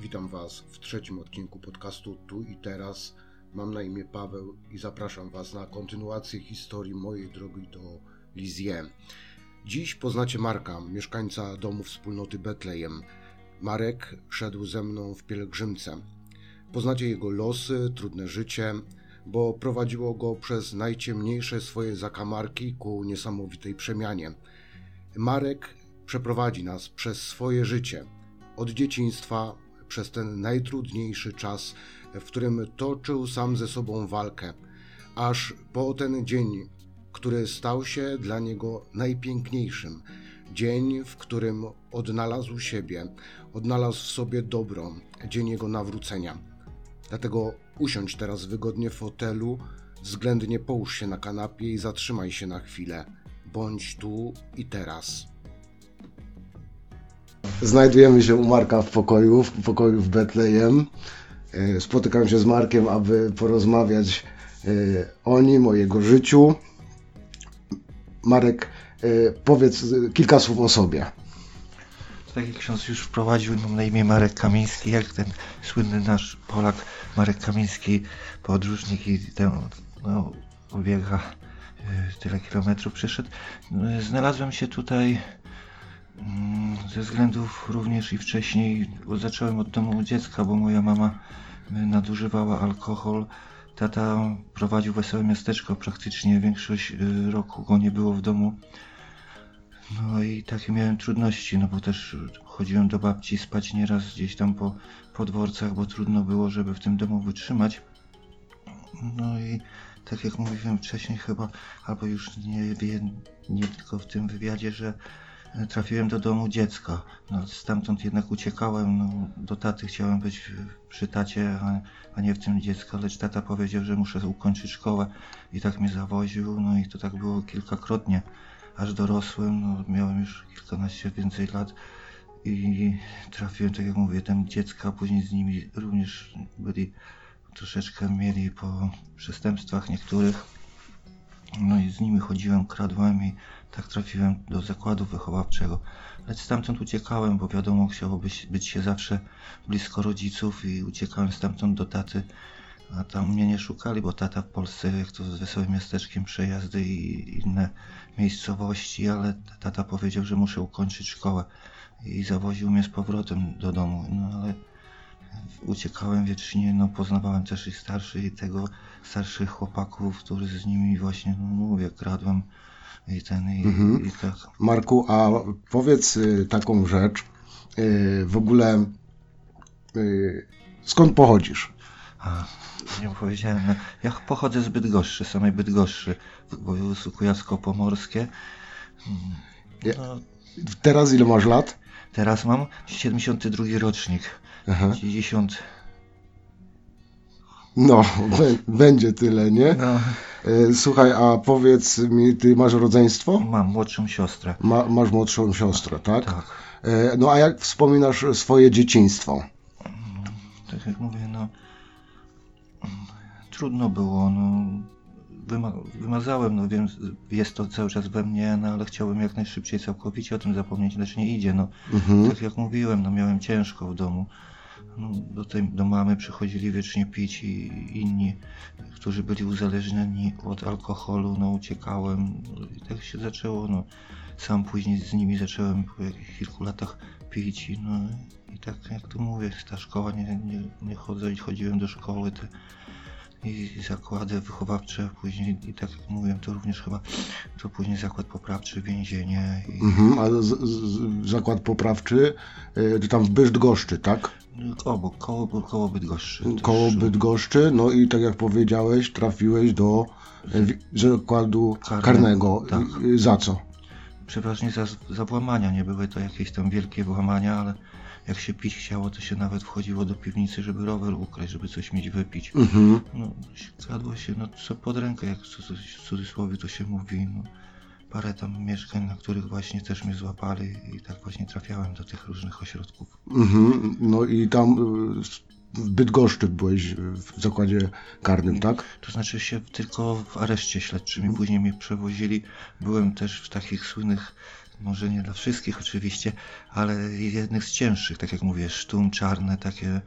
Witam Was w trzecim odcinku podcastu Tu i Teraz. Mam na imię Paweł i zapraszam Was na kontynuację historii mojej drogi do Lizzie. Dziś poznacie Marka, mieszkańca domu wspólnoty Betlejem. Marek szedł ze mną w pielgrzymce. Poznacie jego losy, trudne życie, bo prowadziło go przez najciemniejsze swoje zakamarki ku niesamowitej przemianie. Marek przeprowadzi nas przez swoje życie, od dzieciństwa przez ten najtrudniejszy czas, w którym toczył sam ze sobą walkę, aż po ten dzień, który stał się dla niego najpiękniejszym. Dzień, w którym odnalazł siebie, odnalazł w sobie dobro, dzień jego nawrócenia. Dlatego usiądź teraz wygodnie w fotelu, względnie połóż się na kanapie i zatrzymaj się na chwilę. Bądź tu i teraz. Znajdujemy się u Marka w pokoju, w pokoju w Betlejem. E, Spotykam się z Markiem, aby porozmawiać e, o nim, o jego życiu. Marek, e, powiedz kilka słów o sobie. Tak jak ksiądz już wprowadził, mam na imię Marek Kamiński, jak ten słynny nasz Polak Marek Kamiński, podróżnik i ten, no, ubiega tyle kilometrów przeszedł. Znalazłem się tutaj ze względów również i wcześniej, zacząłem od domu dziecka, bo moja mama nadużywała alkohol. Tata prowadził wesołe miasteczko, praktycznie większość y, roku go nie było w domu. No i takie miałem trudności, no bo też chodziłem do babci spać nieraz gdzieś tam po, po dworcach, bo trudno było, żeby w tym domu wytrzymać. No i tak jak mówiłem wcześniej chyba, albo już nie nie tylko w tym wywiadzie, że trafiłem do domu dziecka. No, stamtąd jednak uciekałem. No, do taty chciałem być przy tacie, a, a, nie w tym dziecku, lecz tata powiedział, że muszę ukończyć szkołę i tak mnie zawoził. No i to tak było kilkakrotnie, aż dorosłem. No, miałem już kilkanaście więcej lat i trafiłem, tak jak mówię, tam dziecka, później z nimi również byli troszeczkę mieli po przestępstwach niektórych. No i z nimi chodziłem, kradłem i tak trafiłem do zakładu wychowawczego. Lecz stamtąd uciekałem, bo wiadomo, chciało być, być się zawsze blisko rodziców i uciekałem stamtąd do taty. A tam mnie nie szukali, bo tata w Polsce, jak to z wesołym miasteczkiem, przejazdy i inne miejscowości, ale tata powiedział, że muszę ukończyć szkołę i zawoził mnie z powrotem do domu. No ale uciekałem wiecznie, no poznawałem też i starszych i tego starszych chłopaków, którzy z nimi właśnie, no mówię, kradłem i ten i, mhm. i tak. Marku, a powiedz y, taką rzecz, y, w ogóle y, skąd pochodzisz? A, nie powiedziałem, no, ja pochodzę z Bydgoszczy, samej Bydgoszczy, województwo kujawsko-pomorskie. No, Teraz ile masz lat? Teraz mam 72 rocznik. Aha. 90. No, będzie tyle, nie? No. E, słuchaj, a powiedz mi, ty masz rodzeństwo? Mam młodszą siostrę. Ma, masz młodszą siostrę, tak? Tak. E, no a jak wspominasz swoje dzieciństwo? Tak jak mówię, no trudno było, no wyma wymazałem, no wiem, jest to cały czas we mnie, no ale chciałbym jak najszybciej całkowicie o tym zapomnieć, lecz nie idzie, no. Mhm. Tak jak mówiłem, no miałem ciężko w domu. No, do, tej, do mamy przychodzili wiecznie pić i inni, którzy byli uzależnieni od alkoholu, no uciekałem i tak się zaczęło, no. Sam później z nimi zacząłem po kilku latach pić i no i tak jak tu mówię, ta szkoła, nie, nie, nie chodzę, chodziłem do szkoły, te, i zakłady wychowawcze, później i tak jak mówiłem, to również chyba to później zakład poprawczy, więzienie. I... Mhm, a z, z, zakład poprawczy to tam w Bydgoszczy, tak? Obok, koło, koło Bydgoszczy. Koło też. Bydgoszczy, no i tak jak powiedziałeś, trafiłeś do zakładu karnego. karnego. Tak. Za co? Przeważnie za, za włamania, nie były to jakieś tam wielkie włamania, ale jak się pić chciało, to się nawet wchodziło do piwnicy, żeby rower ukraść, żeby coś mieć wypić. Mhm. No, kradło się, no co pod rękę, jak w cudzysłowie to się mówi, no. Parę tam mieszkań, na których właśnie też mnie złapali i tak właśnie trafiałem do tych różnych ośrodków. Mhm. No i tam y, w Bydgoszczy byłeś w zakładzie karnym, tak? To znaczy się tylko w areszcie śledczym i później mnie przewozili. Byłem też w takich słynnych może nie dla wszystkich oczywiście, ale jednych z cięższych, tak jak mówię, sztum czarne, takie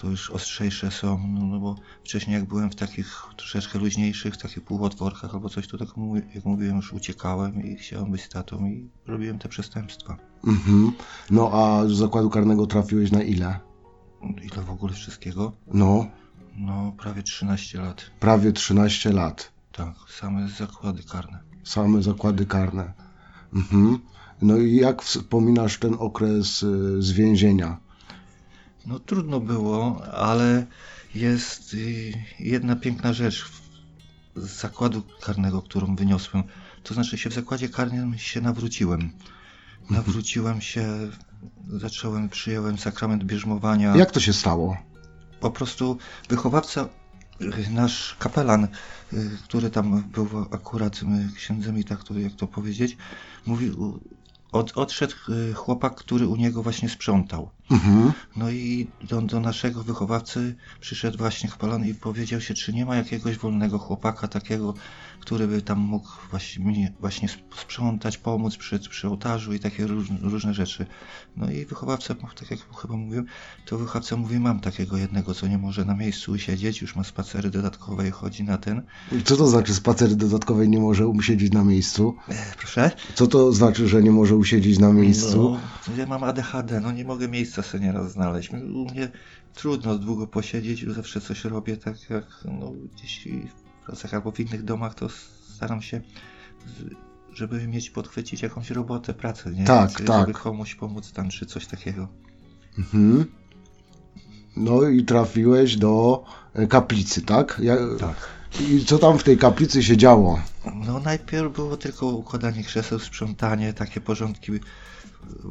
to już ostrzejsze są, no, no bo wcześniej jak byłem w takich troszeczkę luźniejszych, takich półotworkach albo coś, to tak jak mówiłem, już uciekałem i chciałem być statą i robiłem te przestępstwa. Mhm. No a z zakładu karnego trafiłeś na ile? Ile w ogóle wszystkiego? No, No, prawie 13 lat. prawie 13 lat. Tak, same zakłady karne. Same zakłady karne. Mhm. No i jak wspominasz ten okres y, z więzienia? No trudno było, ale jest y, jedna piękna rzecz z zakładu karnego, którą wyniosłem. To znaczy się w zakładzie karnym się nawróciłem. Nawróciłem się, zacząłem, przyjąłem sakrament bierzmowania. Jak to się stało? Po prostu wychowawca, nasz kapelan, y, który tam był akurat y, księdzem i tak to, jak to powiedzieć, mówił, od, odszedł chłopak, który u niego właśnie sprzątał. Mhm. No i do, do naszego wychowawcy przyszedł właśnie kapelan i powiedział się, czy nie ma jakiegoś wolnego chłopaka takiego, który by tam mógł właśnie, właśnie sp- sprzątać, pomóc przy, przy ołtarzu i takie różne, różne rzeczy. No i wychowawca, tak jak chyba mówiłem, to wychowawca mówi, mam takiego jednego, co nie może na miejscu siedzieć, już ma spacery dodatkowe i chodzi na ten. Co to znaczy spacery dodatkowe nie może usiedzieć na miejscu? E, proszę? Co to znaczy, że nie może usiedzieć na miejscu? No, ja mam ADHD, no nie mogę miejsca sobie nieraz znaleźć. U mnie trudno długo posiedzieć, zawsze coś robię, tak jak no, gdzieś w pracach albo w innych domach, to staram się, żeby mieć, podchwycić jakąś robotę, pracę, nie? Tak, Żeby tak. komuś pomóc tam, czy coś takiego. Mhm. No i trafiłeś do e, kaplicy, tak? Ja... Tak. I co tam w tej kaplicy się działo? No najpierw było tylko układanie krzeseł, sprzątanie, takie porządki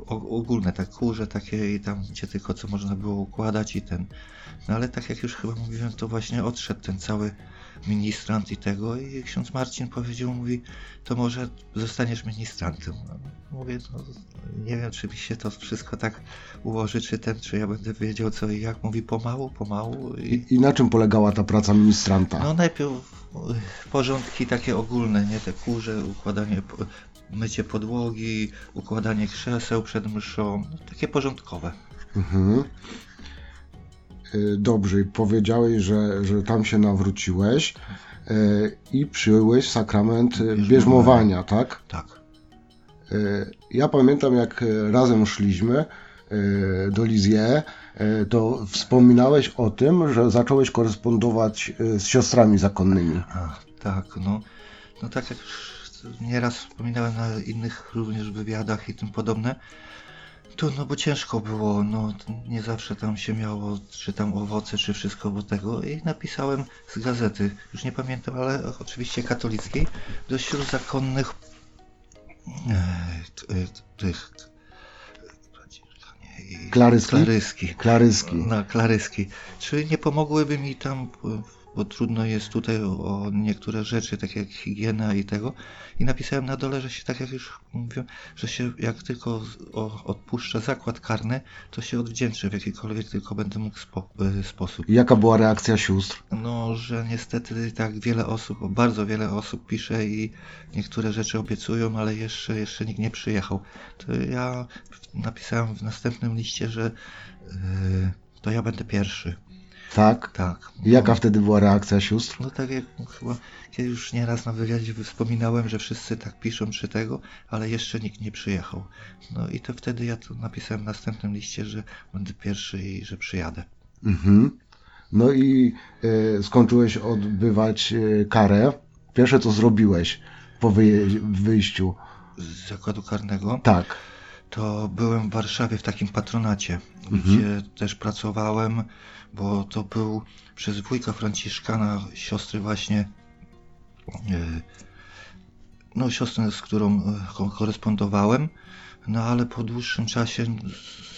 ogólne, tak kurze takie i tam gdzie tylko co można było układać i ten. No ale tak jak już chyba mówiłem, to właśnie odszedł ten cały ministrant i tego i ksiądz Marcin powiedział, mówi, to może zostaniesz ministrantem. No, mówię, no nie wiem, czy mi się to wszystko tak ułoży, czy ten, czy ja będę wiedział co i jak. Mówi pomału, pomału i I, na czym polegała ta praca ministranta? no najpierw y, porządki takie ogólne, nie te kurze, układanie, mycie podłogi, układanie krzeseł przed mszą, no, takie porządkowe. Mhm. Y, Dobrze, i powiedziałeś, że, że tam się nawróciłeś y, i przyjąłeś sakrament y, Bierzmowania. bierzmowania, tak? Tak. Ja pamiętam, jak razem szliśmy do Lizie, to wspominałeś o tym, że zacząłeś korespondować z siostrami zakonnymi. A, tak, no, no tak jak nieraz wspominałem na innych również wywiadach i tym podobne, to no bo ciężko było, no nie zawsze tam się miało, czy tam owoce, czy wszystko do tego i napisałem z gazety, już nie pamiętam, ale oczywiście katolickiej, do śródzakonnych e, e, tych Klaryski? Klaryski. Klaryski. Na klaryski. Czy nie pomogłyby mi tam, bo trudno jest tutaj o, niektóre rzeczy, takie jak higiena i tego. I napisałem na dole, że się, tak jak już mówiłem, że się jak tylko o, odpuszczę zakład karny, to się odwdzięczę w jakikolwiek tylko będę mógł spo, y, sposób. I Jaka była reakcja sióstr? No, że niestety tak wiele osób, bardzo wiele osób pisze i niektóre rzeczy obiecują, ale jeszcze, jeszcze nikt nie przyjechał. To ja napisałem w następnym liście, że yy, to ja będę pierwszy. Tak? Tak. Jaka wtedy była reakcja sióstr? No tak jak chyba kiedyś już nieraz na wywiadzie wspominałem, że wszyscy tak piszą czy tego, ale jeszcze nikt nie przyjechał. No i to wtedy ja to napisałem w następnym liście, że będę pierwszy i że przyjadę. Mhm. No i e, skończyłeś odbywać e, karę. Pierwsze co zrobiłeś po wyje- wyjściu. Z zakładu karnego. Tak. to byłem w Warszawie w takim patronacie, Mhm. gdzie też pracowałem, bo to był przez wujka Franciszkana, siostry właśnie, e, no siostrę, z którą e, ko- korespondowałem, no ale po dłuższym czasie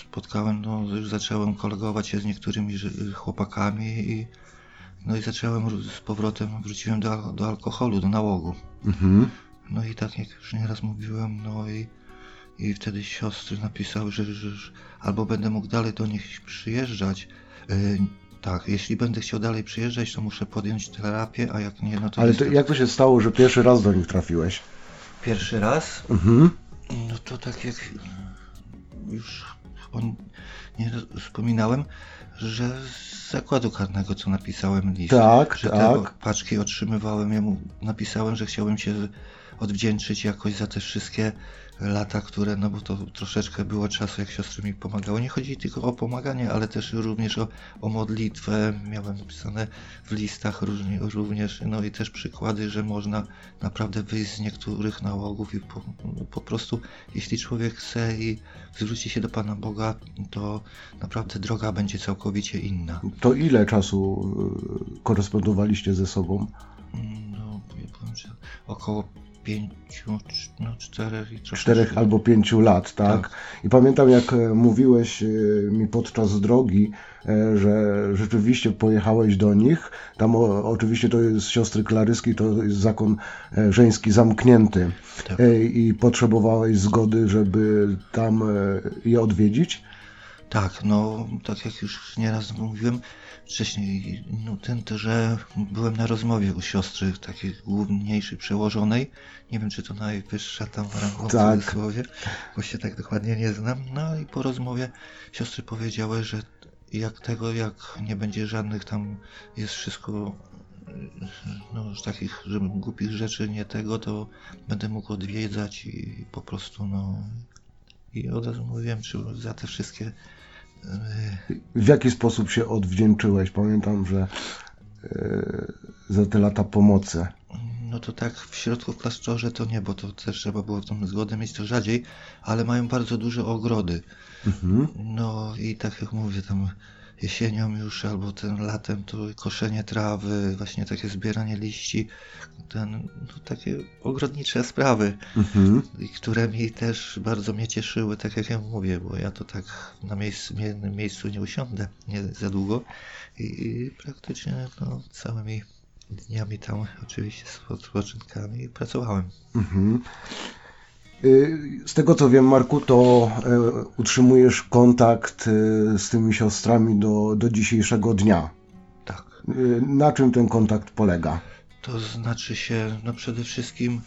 spotkałem, no już zacząłem kolegować się z niektórymi chłopakami i no i zacząłem z powrotem, wróciłem do, do alkoholu, do nałogu. Mhm. No i tak jak już nieraz mówiłem, no i, i wtedy siostry napisały, że, że, że albo będę mógł dalej do nich przyjeżdżać. Yy, tak, jeśli będę chciał dalej przyjeżdżać, to muszę podjąć terapię, a jak nie, no to Ale to, jak to się stało, że pierwszy raz do nich trafiłeś? pierwszy raz. Mhm. No to tak jak już on, nie wspominałem, że z zakładu karnego, co napisałem list, Tak, że te tak. paczki otrzymywałem, ja mu napisałem, że chciałbym się odwdzięczyć jakoś za te wszystkie lata, które, no bo to troszeczkę było czasu, jak siostry mi pomagały. Nie chodzi tylko o pomaganie, ale też również o, o modlitwę. Miałem napisane w listach różnie, również, no i też przykłady, że można naprawdę wyjść z niektórych nałogów i po, po prostu, jeśli człowiek chce i zwróci się do Pana Boga, to naprawdę droga będzie całkowicie inna. To ile czasu y, korespondowaliście ze sobą? No, ja powiem, że około pięciu, no czterech i troszeczkę. czterech albo pięciu lat, tak? I pamiętam, jak e, mówiłeś e, mi podczas drogi, e, że rzeczywiście pojechałeś do nich. Tam o, oczywiście to jest siostry Klaryski, to jest zakon żeński zamknięty. Tak. I potrzebowałeś zgody, żeby tam je odwiedzić? Tak, no tak jak już nieraz mówiłem wcześniej, no ten, to, że byłem na rozmowie u siostry takiej główniejszej przełożonej. Nie wiem, czy to najwyższa tam rangą w Tak. cudzysłowie, bo się tak dokładnie nie znam. No i po rozmowie siostry powiedziały, że jak tego, jak nie będzie żadnych tam, jest wszystko no już takich że głupich rzeczy, nie tego, to będę mógł odwiedzać i po prostu no i od razu mówiłem, czy za te wszystkie W jaki sposób się odwdzięczyłeś? Pamiętam, że e, za te lata pomocy. No to tak w środku w klasztorze to nie, bo to też trzeba było tą zgodę mieć to rzadziej, ale mają bardzo duże ogrody. Mhm. No i tak jak mówię, tam jesienią już albo ten latem to koszenie trawy, właśnie takie zbieranie liści, ten, no takie ogrodnicze sprawy, Mhm. które mi też bardzo mnie cieszyły, tak jak ja mówię, bo ja to tak na miejscu, jednym miejscu nie usiądę nie za długo i, i praktycznie no, całymi dniami tam oczywiście z odpoczynkami pracowałem. Mhm. Y, Z tego co wiem, Marku, to e, utrzymujesz kontakt e, z tymi siostrami do, do dzisiejszego dnia. Tak. Y, Na czym ten kontakt polega? To znaczy się no przede wszystkim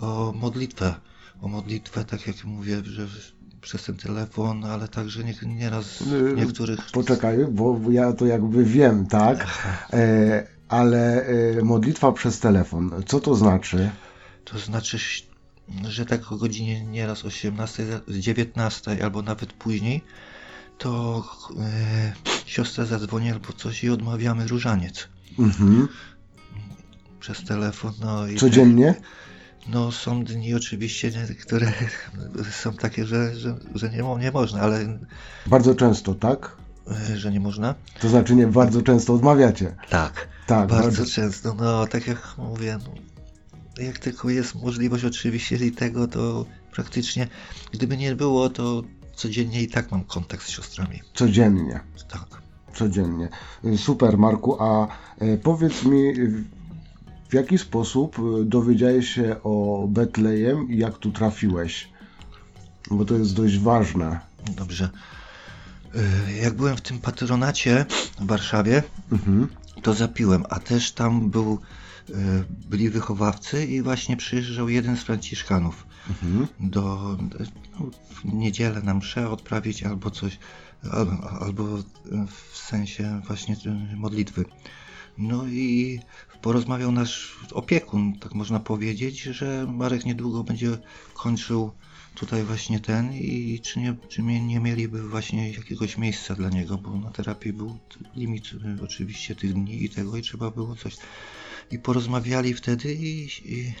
o modlitwę. O modlitwę, tak jak mówię, że przez ten telefon, ale także nie, nieraz Y, niektórych... Poczekaj, bo ja to jakby wiem, tak? E, Ale modlitwa przez telefon, co to znaczy? To znaczy, że tak o godzinie nieraz 18, z 19 albo nawet później, to e, siostra zadzwoni albo coś i odmawiamy różaniec Mhm. przez telefon. No i Codziennie? No są dni oczywiście, które są takie, że, że, że nie, nie można, ale Bardzo często, tak? e, że nie można. To znaczy nie bardzo często odmawiacie. Tak, Tak, bardzo, bardzo. często. No tak jak mówię, no, jak tylko jest możliwość oczywiście i tego, to praktycznie gdyby nie było, to codziennie i tak mam kontakt z siostrami. Codziennie. Tak. Codziennie. Super, Marku. A e, powiedz mi, w jaki sposób y, dowiedziałeś się o Betlejem i jak tu trafiłeś? Bo to jest dość ważne. Dobrze. E, Jak byłem w tym patronacie w Warszawie, Mhm. to zapiłem, a też tam był, e, byli wychowawcy i właśnie przyjeżdżał jeden z Franciszkanów Mhm. do no, w niedzielę na mszę odprawić albo coś, albo, albo w sensie właśnie e, modlitwy. No i porozmawiał nasz opiekun, tak można powiedzieć, że Marek niedługo będzie kończył tutaj właśnie ten i czy nie, czy nie, mieliby właśnie jakiegoś miejsca dla niego, bo na terapii był limit oczywiście tych dni i tego i trzeba było coś. I porozmawiali wtedy i, i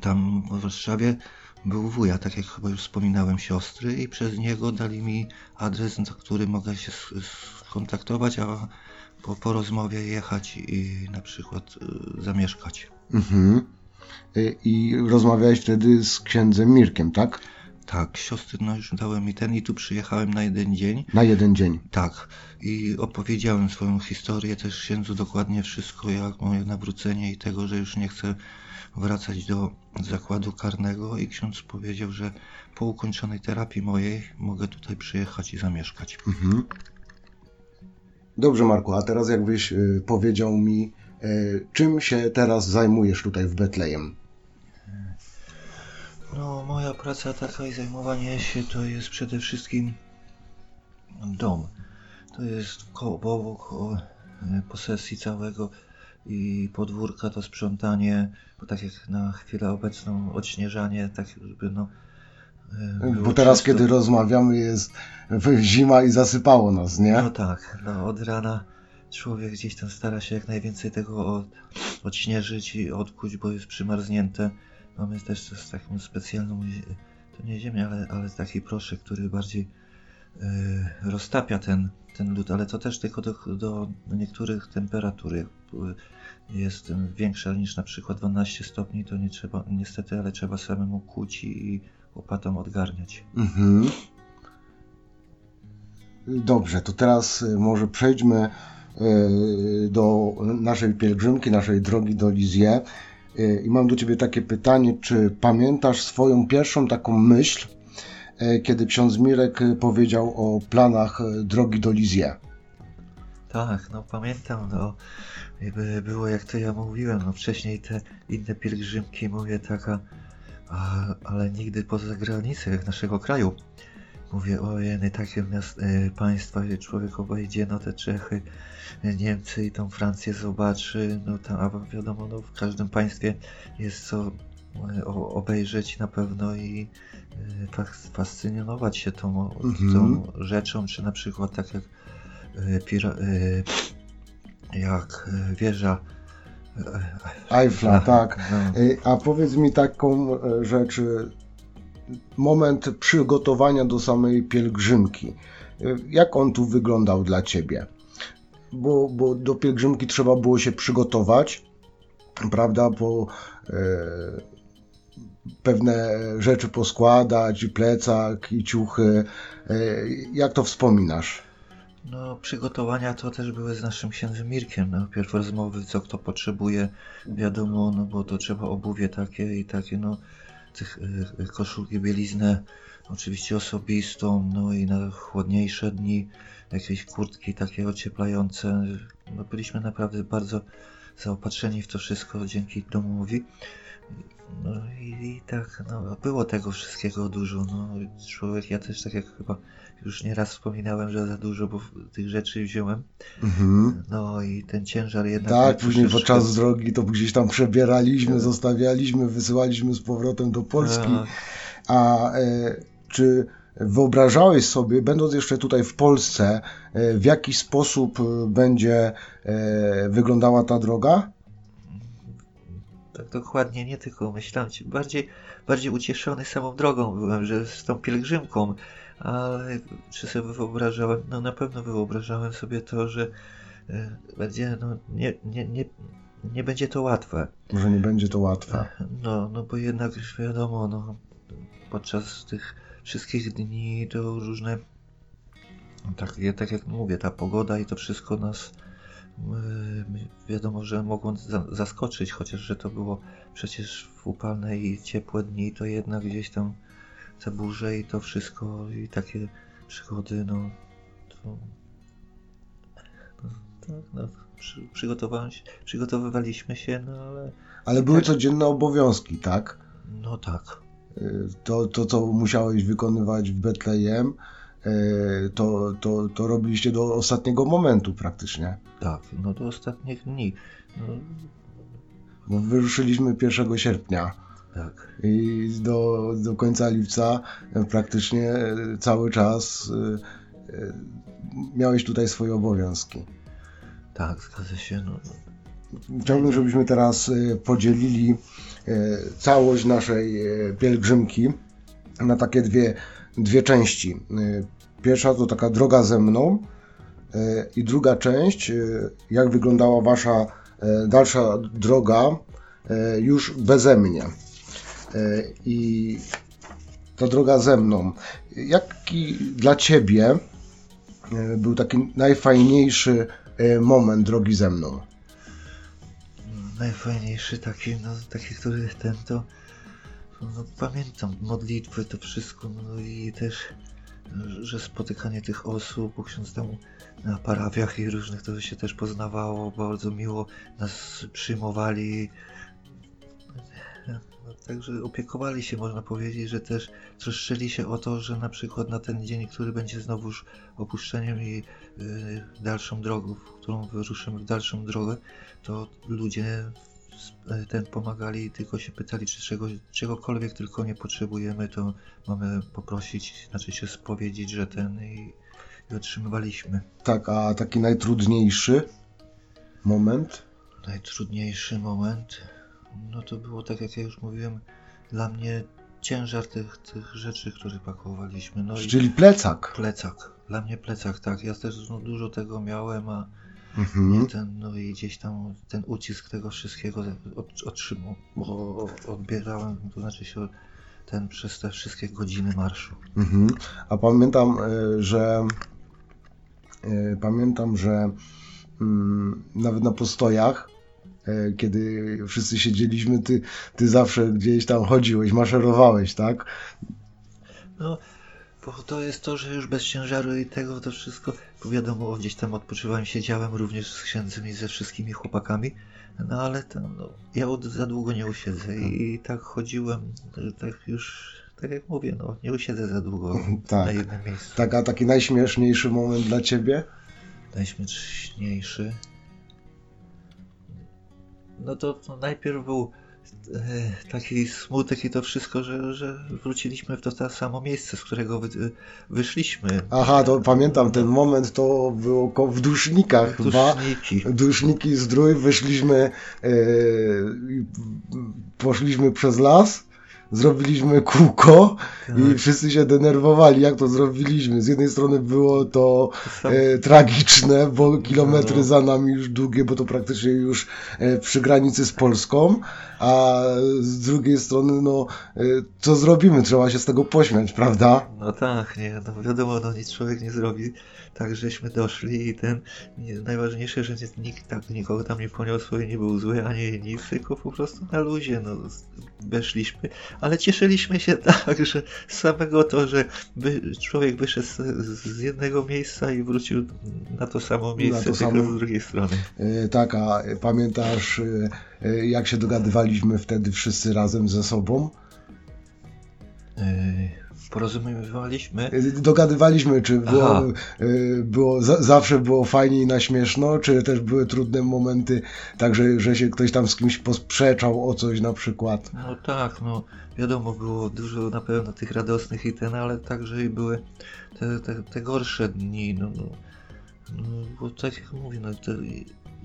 tam w Warszawie był wuja, tak jak chyba już wspominałem, siostry i przez niego dali mi adres, na który mogę się skontaktować, a po, po rozmowie jechać i na przykład y, zamieszkać. Mhm. Y, I rozmawiałeś wtedy z księdzem Mirkiem, tak? Tak, siostry no już dały mi ten i tu przyjechałem na jeden dzień. Na jeden dzień. Tak, i opowiedziałem swoją historię też księdzu dokładnie wszystko, jak moje nawrócenie i tego, że już nie chcę wracać do zakładu karnego i ksiądz powiedział, że po ukończonej terapii mojej mogę tutaj przyjechać i zamieszkać. Mhm. Dobrze, Marku, a teraz jakbyś y, powiedział mi, y, czym się teraz zajmujesz tutaj w Betlejem? No, moja praca taka i zajmowanie się to jest przede wszystkim dom. To jest koło, koło e, posesji całego i podwórka to sprzątanie, bo tak jak na chwilę obecną odśnieżanie, tak żeby no... e, Bo teraz, czysto. kiedy rozmawiamy, jest zima i zasypało nas, nie? No tak, no od rana człowiek gdzieś tam stara się jak najwięcej tego od, odśnieżyć i odkuć, bo jest przymarznięte. Mamy też z taką specjalną, to nie ziemię, ale, ale taki proszek, który bardziej yy, roztapia ten, ten lód, ale to też tylko do, do niektórych temperatur. Jak jest większa niż na przykład 12 stopni, to nie trzeba, niestety, ale trzeba samemu kuć i łopatą odgarniać. Mhm. Dobrze, to teraz może przejdźmy do naszej pielgrzymki, naszej drogi do Lizie. Y, I mam do Ciebie takie pytanie, czy pamiętasz swoją pierwszą taką myśl, kiedy ksiądz Mirek powiedział o planach drogi do Lizie? Tak, no pamiętam, no jakby było jak to ja mówiłem, no wcześniej te inne pielgrzymki mówię taka, ale nigdy poza granicę naszego kraju. Mówię, o jeny, takie miast, y, państwa, gdzie człowiek obejdzie, no te Czechy, Niemcy i tą Francję zobaczy, no tam, a wiadomo, no w każdym państwie jest co y, obejrzeć na pewno i y, fascynować się tą, mhm. tą rzeczą, czy na przykład tak jak jak wieża Eiffla, tak. No. A powiedz mi taką rzecz, moment przygotowania do samej pielgrzymki. Jak on tu wyglądał dla ciebie? Bo, bo do pielgrzymki trzeba było się przygotować, prawda? Po e, pewne rzeczy poskładać, plecak, i ciuchy. E, jak to wspominasz? No, przygotowania to też były z naszym księdzem Mirkiem. Najpierw rozmowy, co kto potrzebuje, wiadomo, no bo to trzeba obuwie takie i takie, no tych e, koszulki, bieliznę oczywiście osobistą, no i na chłodniejsze dni jakieś kurtki takie ocieplające. No byliśmy naprawdę bardzo zaopatrzeni w to wszystko dzięki domowi. No i, i, tak, no, było tego wszystkiego dużo. No, człowiek, ja też tak jak chyba już nieraz wspominałem, że za dużo bo tych rzeczy wziąłem. Mhm. No i ten ciężar jednak. Tak, później podczas drogi to gdzieś tam przebieraliśmy, tak. zostawialiśmy, wysyłaliśmy z powrotem do Polski. Tak. A e, czy wyobrażałeś sobie, będąc jeszcze tutaj w Polsce, e, w jaki sposób będzie e, wyglądała ta droga? tak dokładnie nie tylko myślałem, bardziej, bardziej ucieszony samą drogą byłem, że z tą pielgrzymką, ale czy sobie wyobrażałem, no na pewno wyobrażałem sobie to, że e, będzie, no nie, nie, nie, nie będzie to łatwe. Może nie będzie to łatwe. No, no bo jednak już wiadomo, no podczas tych wszystkich dni to różne, tak, tak jak mówię, ta pogoda i to wszystko nas wiadomo, że mogą zaskoczyć, chociaż że to było przecież w upalne i ciepłe dni, to jednak gdzieś tam te burze i to wszystko i takie przygody, no to no, tak, no, przy, przygotowywaliśmy się, no ale... Ale były tak, codzienne obowiązki, tak? No tak. Y, to, to, co musiałeś wykonywać w Betlejem, y, to, to, to robiliście do ostatniego momentu praktycznie. Tak, no do ostatnich dni. No. Wyruszyliśmy 1 sierpnia. Tak. I do, do końca lipca praktycznie cały czas y, miałeś tutaj swoje obowiązki. Tak, zgadza się. No. Chciałbym, żebyśmy teraz podzielili całość naszej pielgrzymki na takie dwie, dwie części. Pierwsza to taka droga ze mną, E, I druga część, e, jak wyglądała Wasza e, dalsza droga już beze mnie. I ta droga ze mną. Jaki dla Ciebie był taki najfajniejszy moment drogi ze mną? Najfajniejszy taki, no, taki, który ten to no, pamiętam modlitwy, to wszystko, no i też, że spotykanie tych osób, bo ksiądz temu na parafiach i różnych to się też poznawało, bardzo miło nas przyjmowali. Także opiekowali się, można powiedzieć, że też troszczyli się o to, że na przykład na ten dzień, który będzie znowuż opuszczeniem i y, dalszą drogą, w którą wyruszymy w dalszą drogę, to ludzie y, ten pomagali, tylko się pytali, czy czego, czegokolwiek tylko nie potrzebujemy, to mamy poprosić, znaczy się spowiedzieć, że ten i, i otrzymywaliśmy. Tak, a taki najtrudniejszy moment? Najtrudniejszy moment, no to było tak jak ja już mówiłem, dla mnie ciężar tych, tych rzeczy, które pakowaliśmy. No Czyli plecak. plecak. Dla mnie plecak, tak. Ja też no, dużo tego miałem, a Mhm. ten, no i gdzieś tam ten ucisk tego wszystkiego od, otrzymał, bo odbierałem, to znaczy się ten przez te wszystkie godziny marszu. Mhm. A pamiętam, e, że e, pamiętam, że mm, nawet na postojach, kiedy wszyscy siedzieliśmy, ty, ty zawsze gdzieś tam chodziłeś, maszerowałeś, tak? No, bo to jest to, że już bez ciężaru i tego to wszystko, bo wiadomo, gdzieś tam odpoczywałem, siedziałem również z księdzem i ze wszystkimi chłopakami, no ale tam, no, ja od, za długo nie usiedzę i, i tak chodziłem, tak już, tak jak mówię, no, nie usiedzę za długo na Tak. jednym miejscu. Tak, a taki najśmieszniejszy moment dla ciebie? Najśmieszniejszy. No to, najpierw był e, taki smutek i to wszystko, że, że wróciliśmy w to, to samo miejsce, z którego wy, wyszliśmy. Aha, to pamiętam ten moment, to było ko- w dusznikach chyba. Duszniki. Duszniki zdrój, wyszliśmy, i poszliśmy przez las, zrobiliśmy kółko Tak. i wszyscy się denerwowali, jak to zrobiliśmy. Z jednej strony było to e, tragiczne, bo kilometry No. za nami już długie, bo to praktycznie już e, przy granicy z Polską, a z drugiej strony, no, e, co zrobimy? Trzeba się z tego pośmiać, prawda? No tak, nie, no wiadomo, no nic człowiek nie zrobi. Tak żeśmy doszli i ten, nie, najważniejsze, że nie, nikt tak, nikogo tam nie poniosło i nie był zły ani nic, tylko po prostu na luzie, no weszliśmy, ale cieszyliśmy się tak, że z samego to, że człowiek wyszedł z, jednego miejsca i wrócił na to samo miejsce, to tylko samo. z drugiej strony. E, Tak, a pamiętasz, e, jak się dogadywaliśmy wtedy wszyscy razem ze sobą? Yy, porozumiewaliśmy, Dogadywaliśmy, czy było, e, było za, zawsze było fajnie i na śmieszno, czy też były trudne momenty, tak, że, się ktoś tam z kimś posprzeczał o coś na przykład. No tak, no wiadomo, było dużo na pewno tych radosnych i ten, ale także i były te, te, te gorsze dni, no, no, no bo tak jak mówię, no te,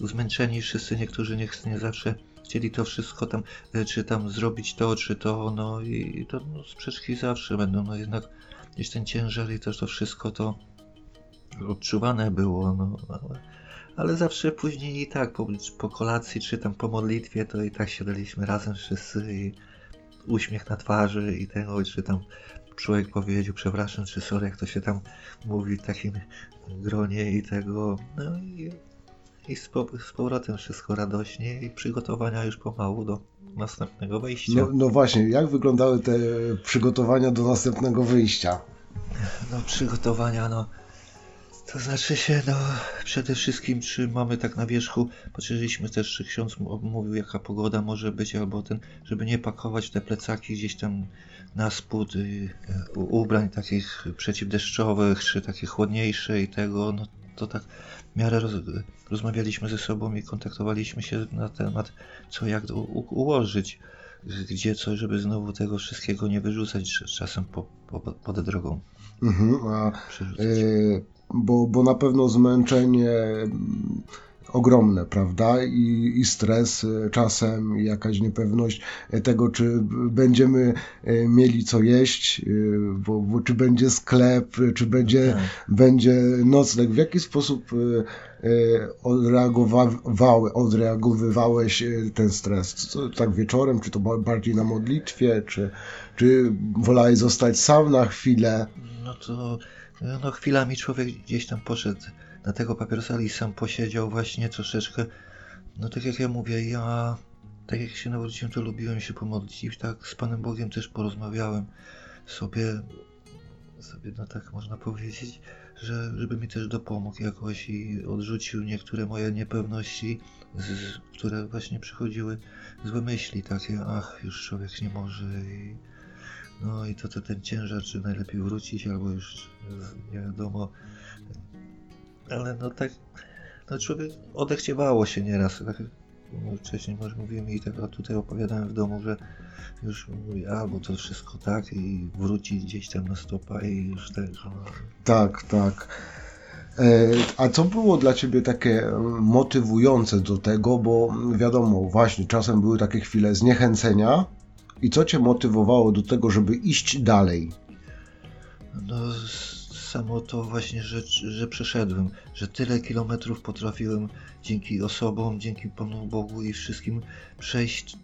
zmęczeni wszyscy, niektórzy nie, nie zawsze chcieli to wszystko tam, e, czy tam zrobić to, czy to, no i, to no, sprzeczki zawsze będą, no jednak gdzieś ten ciężar i też to wszystko to odczuwane było, no ale, ale zawsze później i tak po, po kolacji, czy tam po modlitwie, to i tak siadaliśmy razem wszyscy i uśmiech na twarzy i tego, czy tam człowiek powiedział przepraszam, czy sorry, jak to się tam mówi w takim gronie i tego, no i, i z, po, z powrotem wszystko radośnie i przygotowania już pomału do następnego wejścia. No, no właśnie, jak wyglądały te przygotowania do następnego wyjścia? No przygotowania, no to znaczy się, no przede wszystkim czy mamy tak na wierzchu, patrzyliśmy też, czy ksiądz mówił jaka pogoda może być, albo ten, żeby nie pakować te plecaki gdzieś tam na spód y, ubrań takich przeciwdeszczowych, czy takich chłodniejszych i tego, no to tak w miarę roz, rozmawialiśmy ze sobą i kontaktowaliśmy się na temat, co jak u, ułożyć, gdzie co, żeby znowu tego wszystkiego nie wyrzucać czasem po, po, pod drogą. Mhm, a. Yy, bo, bo na pewno zmęczenie ogromne, prawda? I, i stres y, czasem, i jakaś niepewność y, tego, czy będziemy y, mieli co jeść, bo, bo czy będzie sklep, czy będzie, Tak. będzie nocleg. W jaki sposób odreagowały, odreagowywałeś ten stres? Co, tak wieczorem, czy to ba- bardziej na modlitwie, czy, czy wolałeś zostać sam na chwilę? No to no chwilami człowiek gdzieś tam poszedł na tego papierosa posiedział właśnie troszeczkę. No tak jak ja mówię, ja tak jak się nawróciłem, to lubiłem się pomodlić tak z Panem Bogiem też porozmawiałem sobie, sobie no tak można powiedzieć, że, żeby mi też dopomógł jakoś i odrzucił niektóre moje niepewności, z, które właśnie przychodziły złe myśli, takie, ach, już człowiek nie może i no i to, to ten ciężar, czy najlepiej wrócić, albo już nie wiadomo. Ale no tak, no człowiek odechciewało się nieraz, tak wcześniej może mówiłem i tak, a tutaj opowiadałem w domu, że już mówię, albo to wszystko tak i wrócić gdzieś tam na stopa i już tak. No. Tak, tak. E, a co było dla Ciebie takie motywujące do tego, bo wiadomo, właśnie czasem były takie chwile zniechęcenia i co Cię motywowało do tego, żeby iść dalej? No, samo to właśnie, że, że przeszedłem, że tyle kilometrów potrafiłem dzięki osobom, dzięki Panu Bogu i wszystkim przejść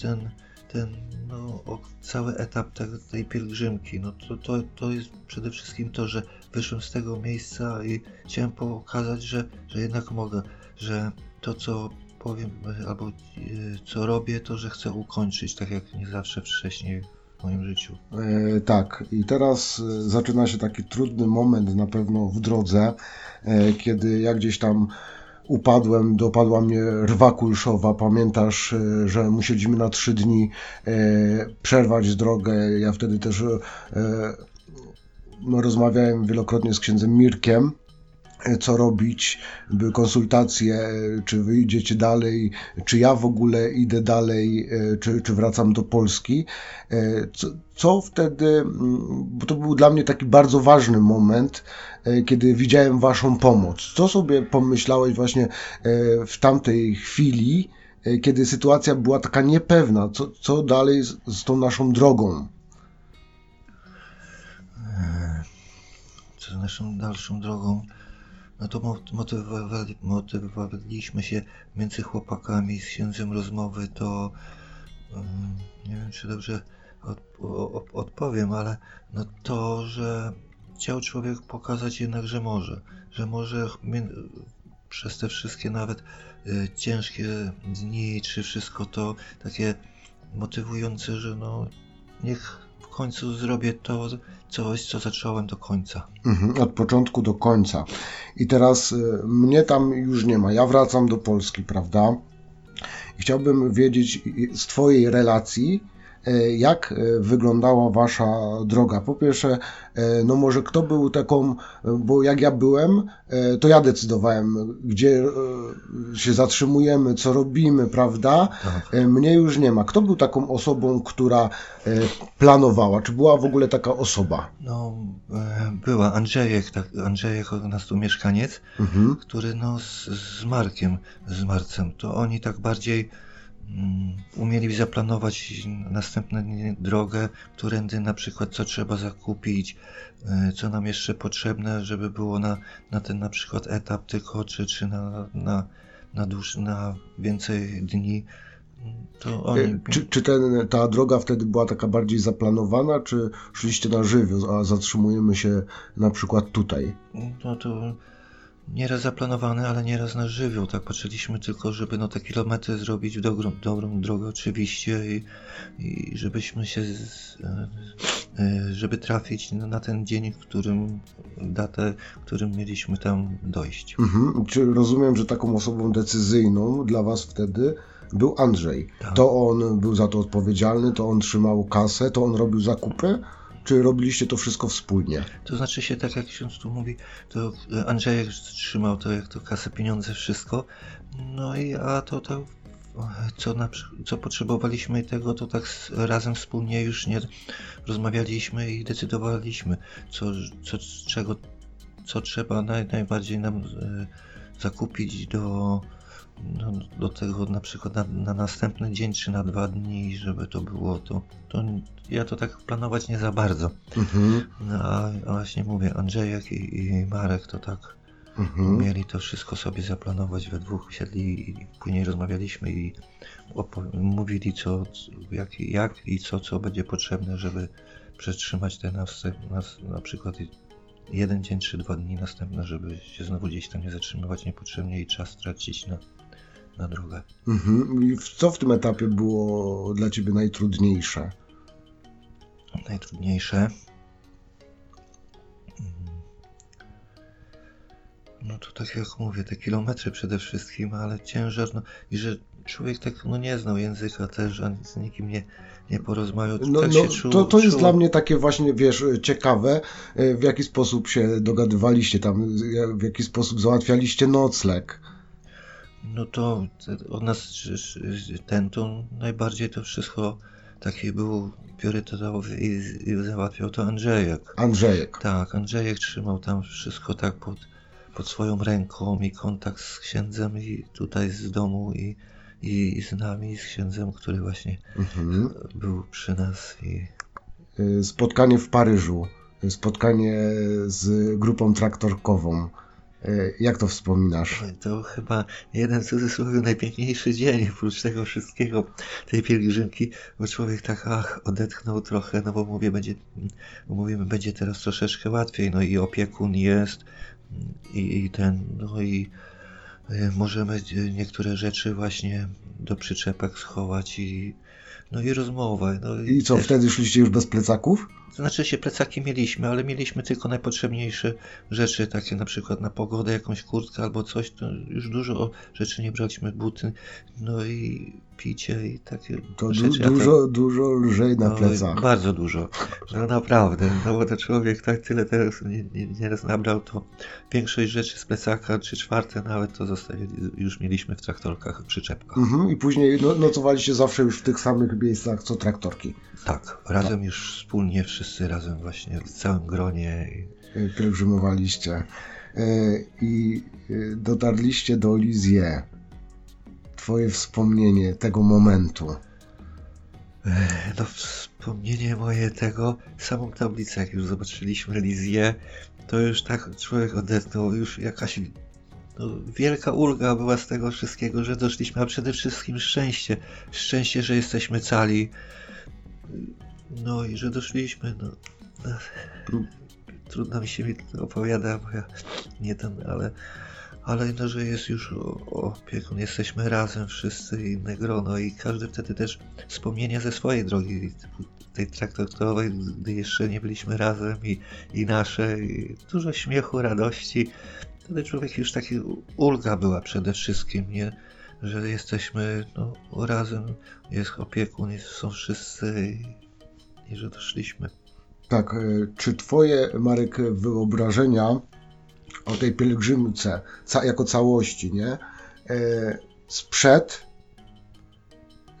ten, ten no, cały etap te, tej pielgrzymki. No to, to, to jest przede wszystkim to, że wyszłem z tego miejsca i chciałem pokazać, że, że jednak mogę, że to co powiem albo e, co robię, to że chcę ukończyć, tak jak nie zawsze wcześniej w moim życiu. E, tak, i teraz e, zaczyna się taki trudny moment na pewno w drodze, e, kiedy ja gdzieś tam upadłem, dopadła mnie rwa kulszowa. Pamiętasz, e, że musieliśmy na trzy dni e, przerwać drogę. Ja wtedy też no, rozmawiałem wielokrotnie z księdzem Mirkiem co robić, konsultacje, czy wyjdziecie dalej, czy ja w ogóle idę dalej, e, czy, czy wracam do Polski. E, co, co wtedy, mm, bo to był dla mnie taki bardzo ważny moment, e, kiedy widziałem Waszą pomoc. Co sobie pomyślałeś właśnie w tamtej chwili, kiedy sytuacja była taka niepewna, co, co dalej z, z tą naszą drogą? Co z naszą dalszą drogą? No to motywowali, motywowaliśmy się między chłopakami z księdzem rozmowy, to um, nie wiem, czy dobrze odpowiem, ale no to, że chciał człowiek pokazać jednak, że może, że może przez te wszystkie nawet y, ciężkie dni, czy wszystko to takie motywujące, że no niech końcu zrobię to, coś, co zacząłem do końca. Mhm, od początku do końca. I teraz y, mnie tam już nie ma. Ja wracam do Polski, prawda? Chciałbym wiedzieć z Twojej relacji, jak e, wyglądała wasza droga? Po pierwsze, e, no może kto był taką, bo jak ja byłem, to ja decydowałem, gdzie się zatrzymujemy, co robimy, prawda? Tak. Mnie już nie ma. Kto był taką osobą, która planowała? Czy była w ogóle taka osoba? No, była Andrzejek, tak, Andrzejek, nas tu mieszkaniec, mhm. który no z, z Markiem, z Marcem, to oni tak bardziej umieli zaplanować następną drogę, którędy na przykład co trzeba zakupić, e, co nam jeszcze potrzebne, żeby było na, na ten na przykład etap tylko, czy, czy na, na, na, dłuż, na więcej dni. To oni... E, czy, czy ten, ta droga wtedy była taka bardziej zaplanowana, czy szliście na żywioł, a zatrzymujemy się na przykład tutaj? No to nieraz zaplanowany, ale nieraz na żywioł. Tak patrzyliśmy tylko, żeby no te kilometry zrobić w dobrą, dobrą drogę oczywiście i, i żebyśmy się, z, e, e, żeby trafić na ten dzień, w którym, datę, w którym mieliśmy tam dojść. Mhm. Czy rozumiem, że taką osobą decyzyjną dla Was wtedy był Andrzej. Tak. To on był za to odpowiedzialny, to on trzymał kasę, to on robił zakupy? Czy robiliście to wszystko wspólnie? To znaczy się, tak jak ksiądz tu mówi, to Andrzejek trzymał to, jak to kasę, pieniądze, wszystko. No i a to, to co, na, co potrzebowaliśmy tego, to tak razem wspólnie już nie rozmawialiśmy i decydowaliśmy, co, co, czego, co trzeba naj, najbardziej nam e, zakupić do, no, do tego na przykład na, na, następny dzień czy na dwa dni, żeby to było to, to ja to tak planować nie za bardzo. Mhm. No, a, a, właśnie mówię, Andrzejek i, i Marek to tak mhm. mieli to wszystko sobie zaplanować we dwóch siedli i później rozmawialiśmy i mówili co, jak, jak i co, co będzie potrzebne, żeby przetrzymać te nas, nas na przykład jeden dzień czy dwa dni następne, żeby się znowu gdzieś tam nie zatrzymywać niepotrzebnie i czas tracić na na drogę. Mhm. I co w tym etapie było dla Ciebie najtrudniejsze? Najtrudniejsze. No to tak jak mówię, te kilometry przede wszystkim, ale ciężar, no i że człowiek tak no nie znał języka też, ani z nikim nie, nie porozmawiał. No, tak no, się czuł, to, to jest czuł. dla mnie takie właśnie, wiesz, ciekawe, e, w jaki sposób się dogadywaliście tam, w jaki sposób załatwialiście nocleg. No to od nas ten to najbardziej to wszystko taki był priorytetowy i, i załatwiał to Andrzejek. Andrzejek. Tak, Andrzejek trzymał tam wszystko tak pod, pod swoją ręką i kontakt z księdzem i tutaj z domu i, i, i z nami, z księdzem, który właśnie Mhm. był przy nas i E, Spotkanie w Paryżu, e, spotkanie z grupą traktorkową. E, Jak to wspominasz? to chyba jeden w cudzysłowie najpiękniejszy dzień oprócz tego wszystkiego, tej pielgrzymki, bo człowiek tak ach, odetchnął trochę, no bo mówię, będzie, mówimy, będzie teraz troszeczkę łatwiej, no i opiekun jest i, i ten, no i y, możemy y, niektóre rzeczy właśnie do przyczepek schować i no i rozmowa. No I co, też- wtedy szliście już bez plecaków? znaczy się plecaki mieliśmy, ale mieliśmy tylko najpotrzebniejsze rzeczy, takie na przykład na pogodę, jakąś kurtkę albo coś, to już dużo rzeczy nie braliśmy, buty, no i picie i takie To du- rzeczy. a dużo, dużo lżej na no, plecach. Bardzo dużo. No naprawdę, no bo to człowiek tak tyle teraz nie, nie, nieraz nabrał, to większość rzeczy z plecaka, trzy czwarte nawet, to zostaje, już mieliśmy w traktorkach, przyczepkach. Mhm. I później no, nocowaliście zawsze już w tych samych miejscach co traktorki. Tak, razem już wspólnie, wszyscy razem właśnie, w całym gronie. E, pielgrzymowaliście E, i e, dotarliście do Lizie. Twoje wspomnienie tego momentu. No wspomnienie moje tego, samą tablicę, jak już zobaczyliśmy Lizję, to już tak człowiek odetchnął, już jakaś no, wielka ulga była z tego wszystkiego, że doszliśmy, a przede wszystkim szczęście. Szczęście, że jesteśmy cali. No i że doszliśmy, no. no. Trudno mi się opowiada, bo ja nie ten, ale ale że jest już opiekun, jesteśmy razem wszyscy, inne grono i każdy wtedy też wspomnienia ze swojej drogi, tej traktorowej, gdy jeszcze nie byliśmy razem i, i nasze, i dużo śmiechu, radości. Wtedy człowiek już taki ulga była przede wszystkim, nie? Że jesteśmy no, razem, jest opiekun, jest, są wszyscy i, i że doszliśmy. Tak, e, czy twoje, Marek, wyobrażenia o tej pielgrzymce ca- jako całości, nie? E, Sprzed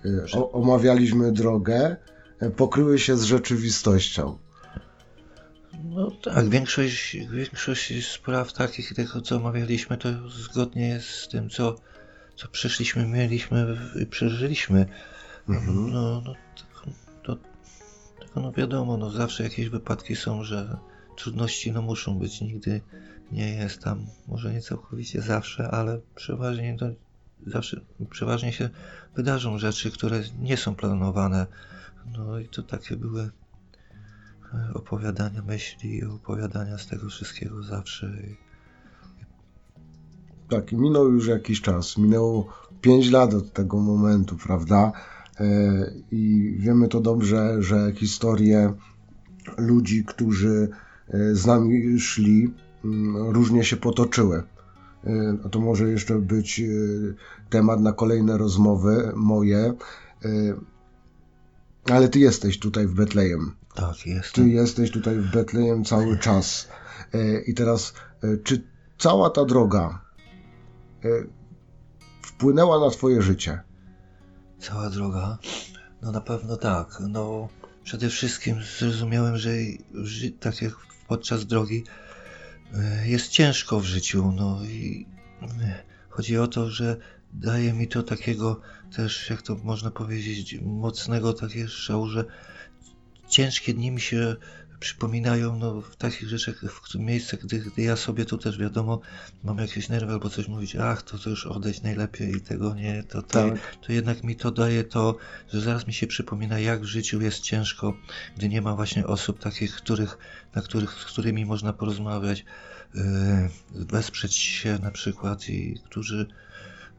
e, o, omawialiśmy drogę, e, pokryły się z rzeczywistością. No tak, większość, większość spraw takich, tego co omawialiśmy, to zgodnie jest z tym, co, co przeszliśmy, mieliśmy i przeżyliśmy. Mhm. No, no to, no wiadomo, no zawsze jakieś wypadki są, że trudności no muszą być, nigdy nie jest tam, może nie całkowicie zawsze, ale przeważnie to zawsze, przeważnie się wydarzą rzeczy, które nie są planowane. No i to takie były e, opowiadania myśli opowiadania z tego wszystkiego zawsze. Tak, minął już jakiś czas. Minęło 5 lat od tego momentu, prawda? E, I wiemy to dobrze, że historie ludzi, którzy e, z nami szli, różnie się potoczyły. A to może jeszcze być e, temat na kolejne rozmowy moje. E, Ale ty jesteś tutaj w Betlejem. tak, Ty jestem. jesteś tutaj w Betlejem cały czas. I teraz, czy cała ta droga wpłynęła na Twoje życie? Cała droga? No na pewno tak. No przede wszystkim zrozumiałem, że tak jak podczas drogi jest ciężko w życiu. No i e, chodzi o to, że daje mi to takiego też, jak to można powiedzieć, mocnego takiego szału, że ciężkie dni mi się przypominają no, w takich rzeczach, w miejscach, gdy, gdy ja sobie tu też wiadomo, mam jakieś nerwy albo coś mówić, ach, to, to już odejść najlepiej i tego nie, to, to, Tak. to jednak mi to daje to, że zaraz mi się przypomina, jak w życiu jest ciężko, gdy nie ma właśnie osób takich, których, na których, z którymi można porozmawiać, yy, wesprzeć się na przykład i którzy,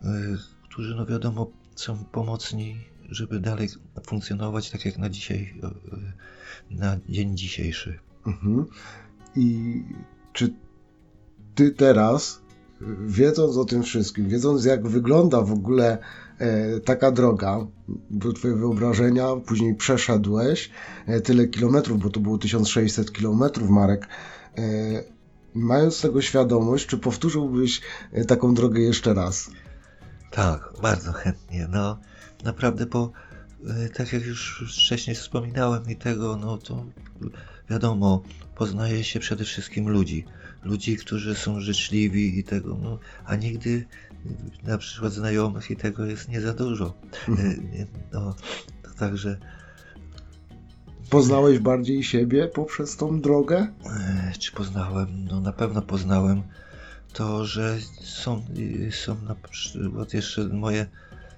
yy, którzy no wiadomo, są pomocni, żeby dalej funkcjonować tak jak na dzisiaj, yy, na dzień dzisiejszy. Mhm. I czy Ty teraz wiedząc o tym wszystkim, wiedząc jak wygląda w ogóle e, taka droga, do Twoje wyobrażenia, później przeszedłeś e, tyle kilometrów, bo to było 1600 kilometrów, Marek. E, mając tego świadomość, czy powtórzyłbyś taką drogę jeszcze raz? Tak, bardzo chętnie. No, naprawdę, bo e, tak jak już wcześniej wspominałem i tego, no to wiadomo, poznaje się przede wszystkim ludzi. Ludzi, którzy są życzliwi i tego, no, a nigdy na przykład znajomych i tego jest nie za dużo. Mhm. E, No, to także Poznałeś bardziej siebie poprzez tą drogę? E, Czy poznałem? No na pewno poznałem to, że są, są na przykład jeszcze moje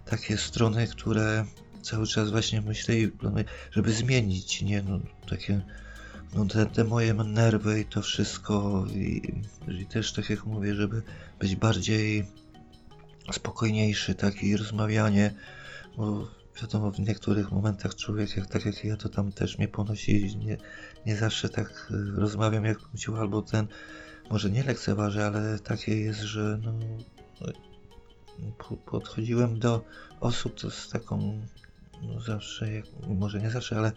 takie strony, które cały czas właśnie myślę i planuję, żeby zmienić, nie? No, takie, no te, te moje nerwy i to wszystko i, i też tak jak mówię, żeby być bardziej spokojniejszy, taki rozmawianie, bo wiadomo, w niektórych momentach człowiek, jak, tak jak ja, to tam też mnie ponosi, nie, nie zawsze tak y, rozmawiam jak chciał, albo ten, może nie lekceważę, ale takie jest, że no, no, po- podchodziłem do osób z taką, no zawsze, jak, może nie zawsze, ale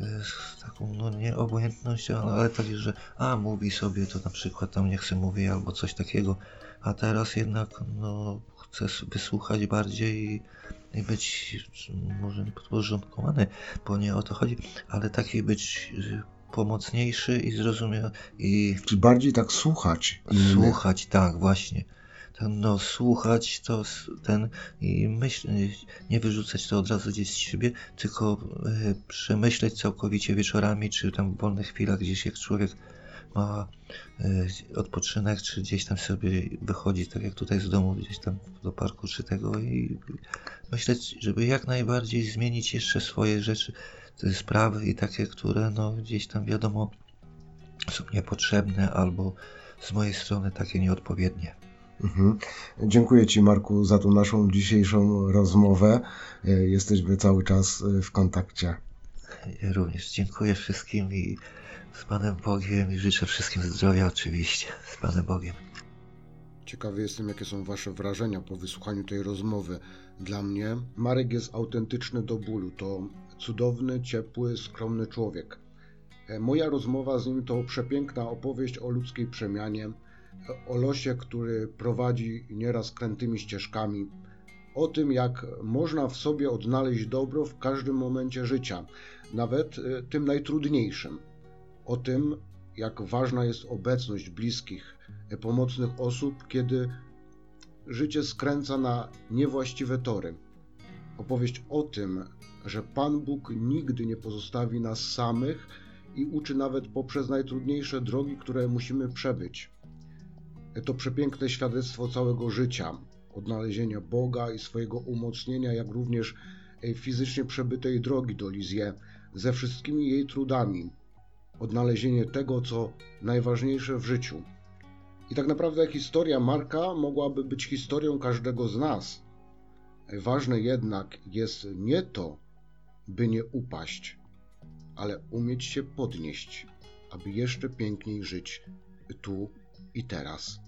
y, z taką, no nie obojętnością, ale, ale tak, że a, mówi sobie, to na przykład tam nie chce mówić, albo coś takiego, a teraz jednak, no, chcę s- wysłuchać bardziej i, i być, może podporządkowany, bo nie o to chodzi, ale taki być y, pomocniejszy i zrozumiał, i Czy bardziej tak słuchać? Słuchać, tak, właśnie. Ten, no, słuchać to ten i myśl, nie wyrzucać to od razu gdzieś z siebie, tylko e, przemyśleć całkowicie wieczorami, czy tam w wolnych chwilach, gdzieś jak człowiek ma e, odpoczynek, czy gdzieś tam sobie wychodzi, tak jak tutaj z domu, gdzieś tam do parku, czy tego i myśleć, żeby jak najbardziej zmienić jeszcze swoje rzeczy, te sprawy i takie, które no gdzieś tam wiadomo są niepotrzebne albo z mojej strony takie nieodpowiednie. Mhm. Dziękuję Ci, Marku, za tą naszą dzisiejszą rozmowę. E, Jesteśmy cały czas e, w kontakcie. Ja również dziękuję wszystkim i z Panem Bogiem i życzę wszystkim zdrowia oczywiście. Z Panem Bogiem. Ciekawy jestem, jakie są Wasze wrażenia po wysłuchaniu tej rozmowy. Dla mnie Marek jest autentyczny do bólu. To cudowny, ciepły, skromny człowiek. E, Moja rozmowa z nim to przepiękna opowieść o ludzkiej przemianie, o losie, który prowadzi nieraz krętymi ścieżkami, o tym, jak można w sobie odnaleźć dobro w każdym momencie życia, nawet e, tym najtrudniejszym. O tym, jak ważna jest obecność bliskich, pomocnych osób, kiedy życie skręca na niewłaściwe tory. Opowieść o tym, że Pan Bóg nigdy nie pozostawi nas samych i uczy nawet poprzez najtrudniejsze drogi, które musimy przebyć. To przepiękne świadectwo całego życia, odnalezienia Boga i swojego umocnienia, jak również e, fizycznie przebytej drogi do Lizie ze wszystkimi jej trudami, odnalezienie tego, co najważniejsze w życiu. I tak naprawdę historia Marka mogłaby być historią każdego z nas. Ważne jednak jest nie to, by nie upaść, ale umieć się podnieść, aby jeszcze piękniej żyć tu i teraz.